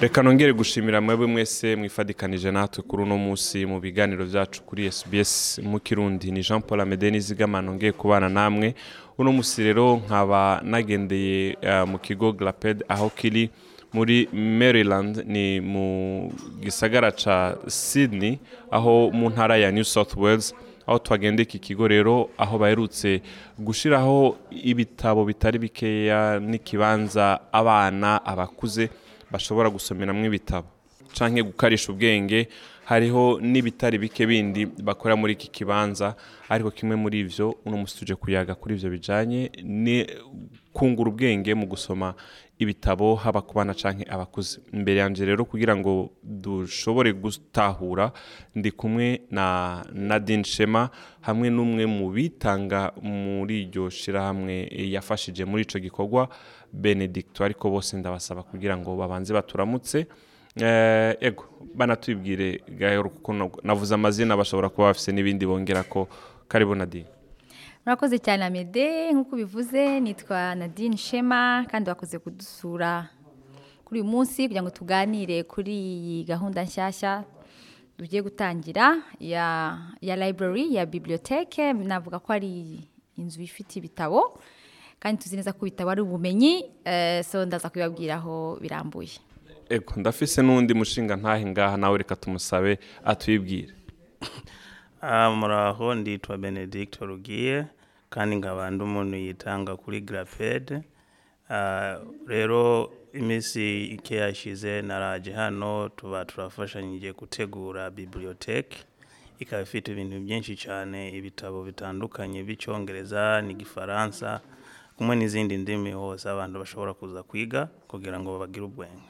reka nongere gushimira mwebwe mwese mwifadikanije natwe kuri uno munsi mu biganiro byacu kuri SBS mu kirundi. Ni Jean Paul Amede nizigama nongeye kubana namwe. Uno munsi rero nkaba nagendeye uh, mu kigo Glaped aho kiri muri Maryland. Ni mu gisagara ca Sydney aho mu ntara ya New South Wales aho twagendeye iki kigo rero aho baherutse gushiraho ibitabo bitari bikeya n'ikibanza abana abakuze bashobora gusomeramo ibitabo. Cyangwa gukarisha ubwenge hariho n'ibitari bike bindi bakora muri iki kibanza ariko kimwe muri ibyo uno munsi tuje kuyaga kuri ibyo bijyanye kungura ubwenge mu gusoma ibitabo haba ku bana cyangwa abakuze. Imbere yanjye rero kugira ngo dushobore gutahura ndi kumwe na nadine shema hamwe n'umwe mu bitanga muri iryo shyirahamwe yafashije muri icyo gikorwa benedicto. Ariko bose ndabasaba kugira ngo babanze baturamutse. Ego banatubwire gahoro kuko navuze amazina bashobora kuba bafite n'ibindi bongera ko. Karibu nadine. Murakoze cyane amede. Nk'uko ubivuze nitwa nadine shema kandi bakoze kudusura kuri uyu munsi kugira ngo tuganire kuri iyi gahunda nshyashya tugiye gutangira ya ya library ya bibliothèque navuga ko ari inzu ifite ibitabo kandi tuzi neza ko ibitabo ari ubumenyi so ndaza kubibabwiraho birambuye. Ndafise n'undi mushinga ntahe ngaha nawe reka tumusabe atwibwire. muraho nditwa benedict rugiye kandi nkaba ndi umuntu yitanga kuri garapede rero iminsi ike yashize naraje hano tuba turafashanyije gutegura bibliothèque. Ikaba ifite ibintu byinshi cyane ibitabo bitandukanye by'icyongereza n'igifaransa kumwe n'izindi ndimi hose abantu bashobora kuza kwiga kugira ngo bagire ubwenge.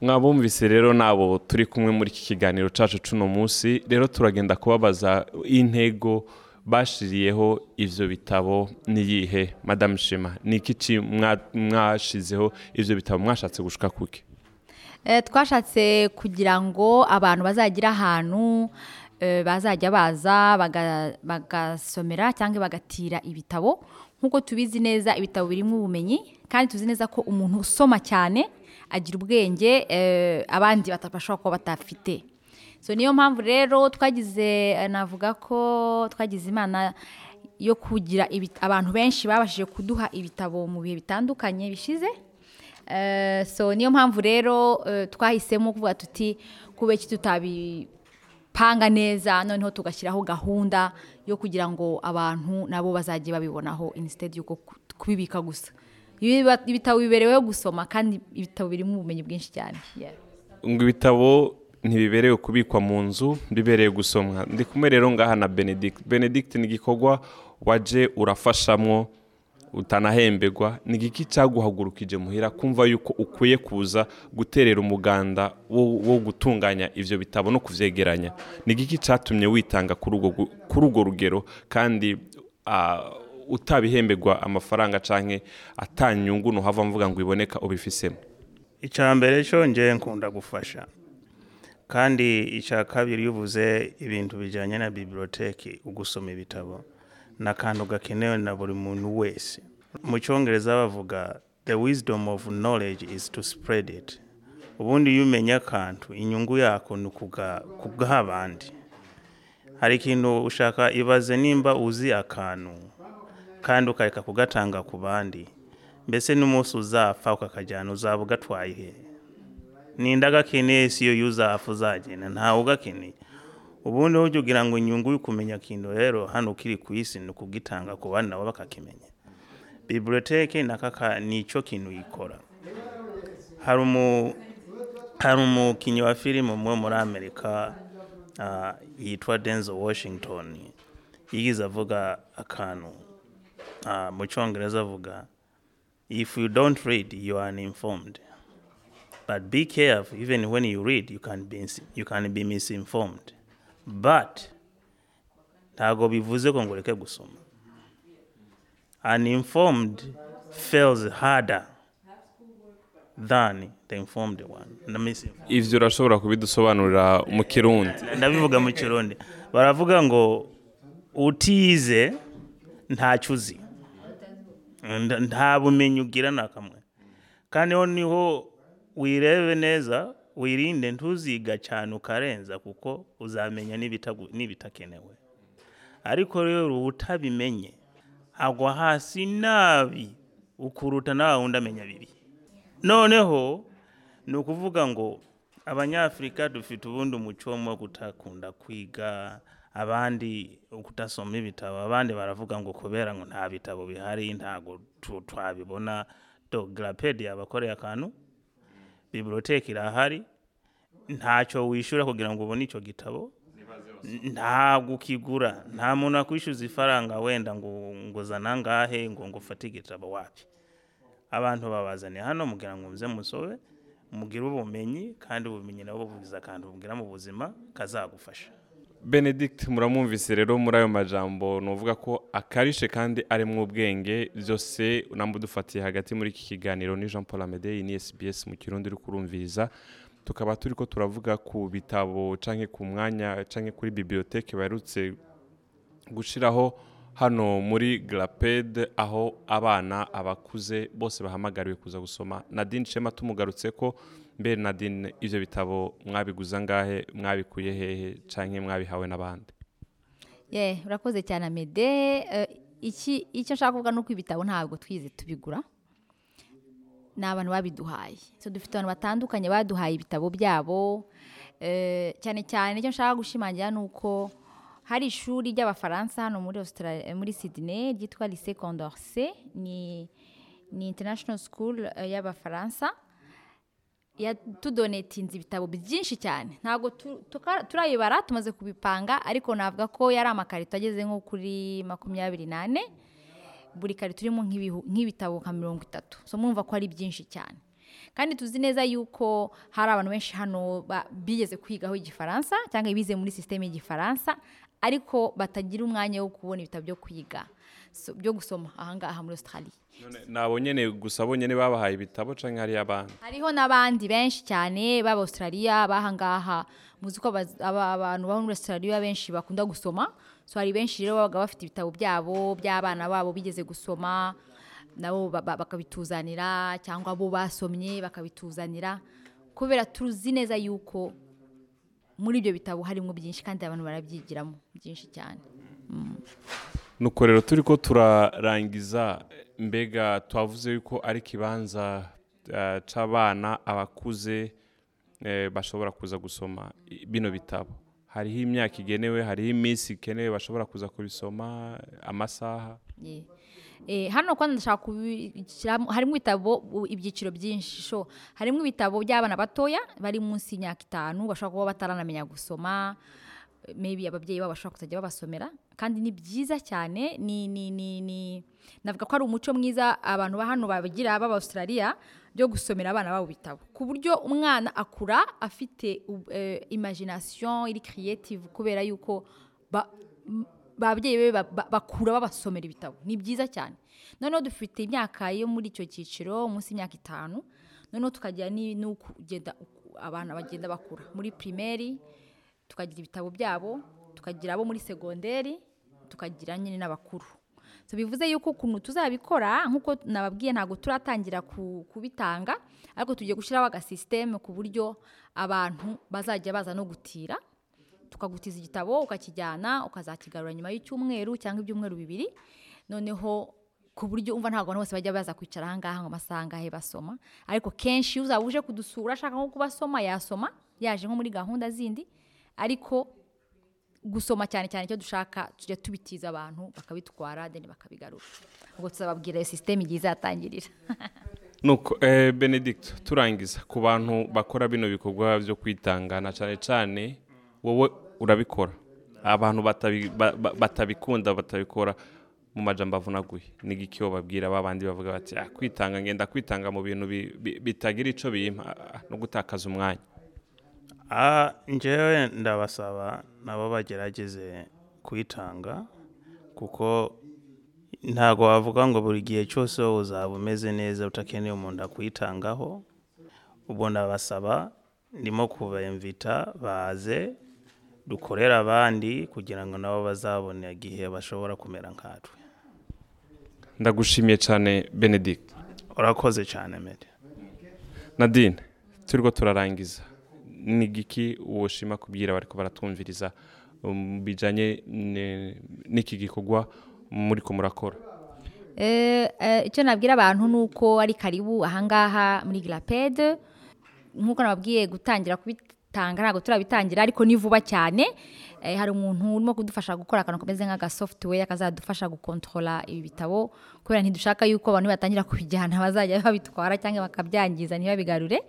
Mwabumvise rero nabo turi kumwe muri iki kiganiro cyacu cy'uno munsi rero turagenda kubabaza intego bashiriyeho ibyo bitabo niyihe. Madamu shema ni iki mwashizeho ibyo bitabo? Mwashatse gushika kuke twashatse kugira ngo abantu bazagira ahantu bazajya baza bagasomera cyangwa bagatira ibitabo. Nk'uko tubizi neza ibitabo birimo ubumenyi kandi tuzi neza ko umuntu usoma cyane agira ubwenge abandi bashobora kuba batafite. So niyo mpamvu rero twagize navuga ko twagize imana yo kugira abantu benshi babashije kuduha ibitabo mu bihe bitandukanye bishize. So niyo mpamvu rero twahisemo kuvuga tuti kubera iki tutabipanga neza noneho tugashyiraho gahunda yo kugira ngo abantu nabo bazajye babibonaho instead y'uko kubibika gusa. Ibitabo bibereweho gusoma kandi ibitabo birimo ubumenyi bwinshi cyane. Ngo ibitabo ntibiberewe kubikwa mu nzu bibereye gusomwa. Ndi kumwe rero ngaha na benedict. Benedict ni igikorwa waje urafashamwo utanahemberwa ni igiki cyaguhagurukije muhira kumva yuko ukwiye kuza guterera umuganda wo gutunganya ibyo bitabo no kubyegeranya ni igiki cyatumye witanga kuri urwo rugero kandi utabihemberwa amafaranga cyangwa atanyungu ntuhava mvuga ngo iboneka ubifisemo. Icya mbere cyo ngewe nkunda gufasha. Kandi icya kabiri iyo ubuze ibintu bijyanye na bibiliyoteki ugusoma ibitabo ni akantu gakenewe na buri muntu wese. Mu cyongereza bavuga the wisdom of knowledge is to spread it. Ubundi iyo umenya akantu inyungu yako ni kugaha abandi hari ikintu ushaka ibaze nimba uzi akantu kandi ukareka kugatanga ku bandi mbese n'umunsi uzapfa ukakajyana uzaba ugatwaye he ninda gakeneye si yo yuzapfa uzagenda ntawe ugakeneye ubundi ujya ugira ngo inyungu yo kumenya ikintu rero hano ukiri ku isi ni ukugitanga ku bandi nabo bakakimenya bibiliyoteke ni icyo kintu yikora. Hari umukinnyi wa filime umwe muri amerika yitwa denzel washington yigize avuga akantu mu cyongereza avuga if you don't read you are uninformed. But be careful even when you read you can be, you can be misinformed. But ntabwo bivuze ngo ureke gusoma. Uninformed fails harder than the informed one. Ivyo urashobora kubidusobanurira mu kirundi. Ndabivuga mu kirundi. Baravuga ngo utize ntacyo uzi nta bumenyi ugira na kamwe. Kandi ho ni ho wirebe neza wirinde ntuziga cyane ukarenza kuko uzamenya n'ibitakenewe. Ariko rero utabimenye agwa hasi nabi ukuruta nawe wundi amenya bibi. Noneho ni ukuvuga ngo abanyafurika dufite ubundi umuco wo kutakunda kwiga abandi kutasoma ibitabo abandi baravuga ngo kubera ngo nta bitabo bihari ntabwo tu- twabibona. Do garapedi yabakoreye akantu biblioteki irahari ntacyo wishyura kugira ngo ubone icyo gitabo ntabwo ukigura nta muntu akwishyuza ifaranga wenda ngo ngo zana angahe ngo ngo ufate igitabo wapi. Abantu babazaniye hano mugira ngo muze musobe mugire ubumenyi kandi ubumenyi nabo buvugiza kandi bubwira mu buzima kazagufasha. Benedict muramwumvise rero muri ayo majambo ni uvuga ko akarishe kandi arimo ubwenge byose namba udufatiye hagati muri iki kiganiro ni jean paul amede ni sbs mu kirundi uri kurumviriza. Tukaba turi ko turavuga ku bitabo canke ku mwanya canke kuri biblioteke baherutse gushiraho hano muri graped aho abana abakuze bose bahamagariwe kuza gusoma. Nadine shema tumugarutse ko mbere nadine ivyo bitabo mwabiguza ngahe mwabikuye hehe canke mwabihawe n'abandi? Ye urakoze cyane amede Eh, icyo nshaka kuvuga ni uko ibitabo ntabwo twize tubigura ni abantu babiduhaye. Dufite abantu batandukanye baduhaye ibitabo byabo Eh, cyane cyane icyo nshaka gushimangira ni uko hari ishuri ry'abafaransa hano muri Australia, muri Sydney ryitwa Lycée Condorcet. Ni ni international school eh, y'abafaransa. Yatudonetinze ibitabo byinshi cyane. Ntabwo turayibara tumaze kubipanga ariko navuga ko yari amakarito ageze nko kuri makumyabiri n'ane. Buri karito irimo nk'ibitabo nka mirongo itatu. So mwumva ko ari byinshi cyane. Kandi tuzi neza yuko hari abantu benshi hano bigeze kwigaho igifaransa cyangwa bize muri sisiteme y'igifaransa ariko batagira umwanya wo kubona ibitabo byo kwiga. Byo gusoma ahangaha muri australia. Nabo nyene gusa bo nyene babahaye ibitabo canke hariyo abandi? Hariho n'abandi benshi cyane baba Australia bahangaha muzi ko abantu baba muri Australia benshi bakunda gusoma. So hari benshi rero babaga bafite ibitabo byabo by'abana babo bigeze gusoma. Nabo ba- ba- bakabituzanira cyangwa bo basomye bakabituzanira. Kubera tuzi neza yuko muri ibyo bitabo harimo byinshi kandi abantu barabyigiramo byinshi cyane. Nuko rero turi ko turarangiza mbega twavuze yuko ari ikibanza eh, c'abana abakuze eh, bashobora kuza gusoma bino bitabo. Hariho imyaka igenewe hariho iminsi ikenewe bashobora kuza kubisoma amasaha. Hano kwanza ndashaka harimo ibitabo ibyiciro byinshi. Harimo ibitabo by'abana batoya bari munsi y'imyaka itanu bashobora kuba bataranamenya gusoma maybe ababyeyi babo bashobora kuzajya babasomera. Kandi ni byiza cyane ni ni ni ni navuga ko ari umuco mwiza abantu ba hano babigira b'aba Australia byo gusomera abana babo ibitabo. Ku buryo umwana akura afite eh, imagination iri creative kubera yuko babyeyi be ba- ba- bakura babasomera ibitabo. Ni byiza cyane. Noneho dufite imyaka yo muri icyo cyiciro munsi y'imyaka itanu noneho tukagira n'ukugenda uku- abana bagenda bakura. Muri primaire tukagira ibitabo byabo tukagira abo muri segonderi tukagira nyine n'abakuru. Bivuze yuko ukuntu tuzabikora nk'uko nababwiye ntabwo turatangira ku- kubitanga ariko tugiye gushyiraho agasisiteme ku buryo abantu bazajya baza no gutira tukagutiza igitabo ukakijyana ukazakigarura nyuma y'icyumweru cyangwa ibyumweru bibiri. Noneho ku buryo umva ntabwo abantu bose bajya baza kwicara ahangaha ngo amasaha angahe basoma. Ariko kenshi uzaba uje kudusura ashaka nko kubasoma yasoma yaje nko muri gahunda zindi. Ariko gusoma cyane cyane icyo dushaka tujya tubitiza abantu bakabitwara deni bakabigarura. Ubwo tuzababwira sisiteme igihe izatangirira. Nuko eh, benedict turangiza. Ku bantu bakora bino bikorwa byo kwitangana cyane cyane wowe urabikora. Abantu batabi- ba- ba- batabikunda batabikora mu majambo avunaguye. Ni igiki bababwira babandi bavuga bati "Ah, kwitanga ngenda kwitanga mu bintu bi- bi- bitagira ico bimpa ah, no gutakaza umwanya. Njyewe ndabasaba nabo bagerageze kwitanga kuko ntabwo wavuga ngo buri gihe cyose uzaba umeze neza utakeneye umuntu akwitangaho. Ubwo ndabasaba ndimo kubemvita baze dukorere abandi kugira ngo nabo bazabone igihe bashobora kumera nkatwe. Ndagushimiye cyane benedict. Urakoze cyane mede nadine turiho turarangiza. Ni igiki woshima kubwira bari baratwumviriza um, bijyanye n'iki gikorwa muri ko murakora? Eh, eh, icyo nabwira abantu ni uko ari karibu ahangaha muri girapede nk'uko nababwiye gutangira kubitanga ntabwo turabitangira ariko ni vuba cyane. Eh, hari umuntu urimo kudufasha gukora akantu kameze nk'aga software kazadufasha gukontorora ibi bitabo kubera ntidushaka yuko abantu batangira kubijyana bazajya babitwara cyangwa bakabyangiza ntibabigarure.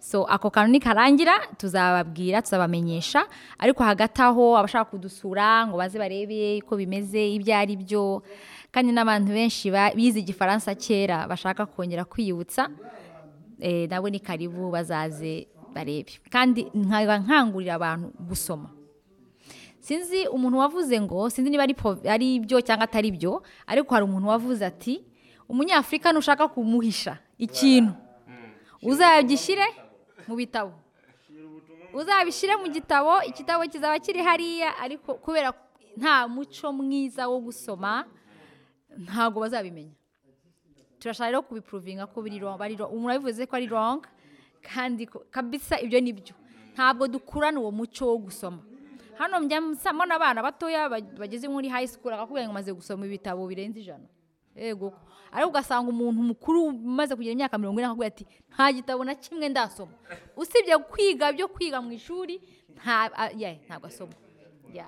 So ako kantu nikarangira tuzababwira tuzabamenyesha. Ariko hagati aho abashaka kudusura ngo baze barebe uko bimeze ibyo ari byo. Kandi n'abantu benshi bize igifaransa kera bashaka kongera kwiyibutsa eh, nabo ni karibu bazaze barebe kandi nkaba nkangurira abantu gusoma sinzi umuntu wavuze ngo sinzi niba ari byo cyangwa atari byo ariko hari umuntu wavuze ati umunyafurika nushaka kumuhisha ikintu. Uzagishyire mu bitabo. Uzabishyire mu gitabo igitabo kizaba kiri hariya ariko kubera nta muco mwiza wo gusoma ntabwo bazabimenya. Turashaka rero kubipuruvinga ko biri wrong. umuntu yabivuze ko ari wrong kandi kabisa ibyo ni byo. Ntabwo dukurana uwo muco wo gusoma. Hano mbona abana batoya ba- bageze muri high school akakubwira ngo umaze gusoma ibitabo birenze ijana. Yego ariko ugasanga umuntu mukuru umaze kugira imyaka mirongo ine akakubwira ati nta gitabo na kimwe ndasoma. Usibye kwiga byo kwiga mu ishuri ntabwo asoma.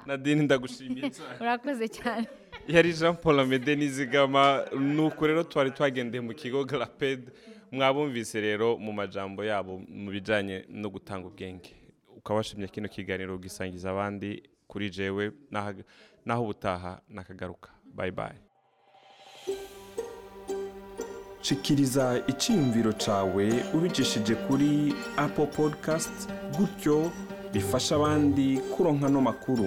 Nadine ndagushimiye cyane. Urakoze cyane. Yari jean paul amede nizigama. Nuko rero twari twagendeye mu kigo garapede mwabumvise rero mu majambo yabo mu bijyanye no gutanga ubwenge. Ukaba washimye kino kiganiro ugisangiza abandi kuri jewe naho- ubutaha nakagaruka. Bayi bayi shikiriza icyiyumviro cyawe ubicishije kuri apple podcast gutyo bifasha abandi kuronka no makuru.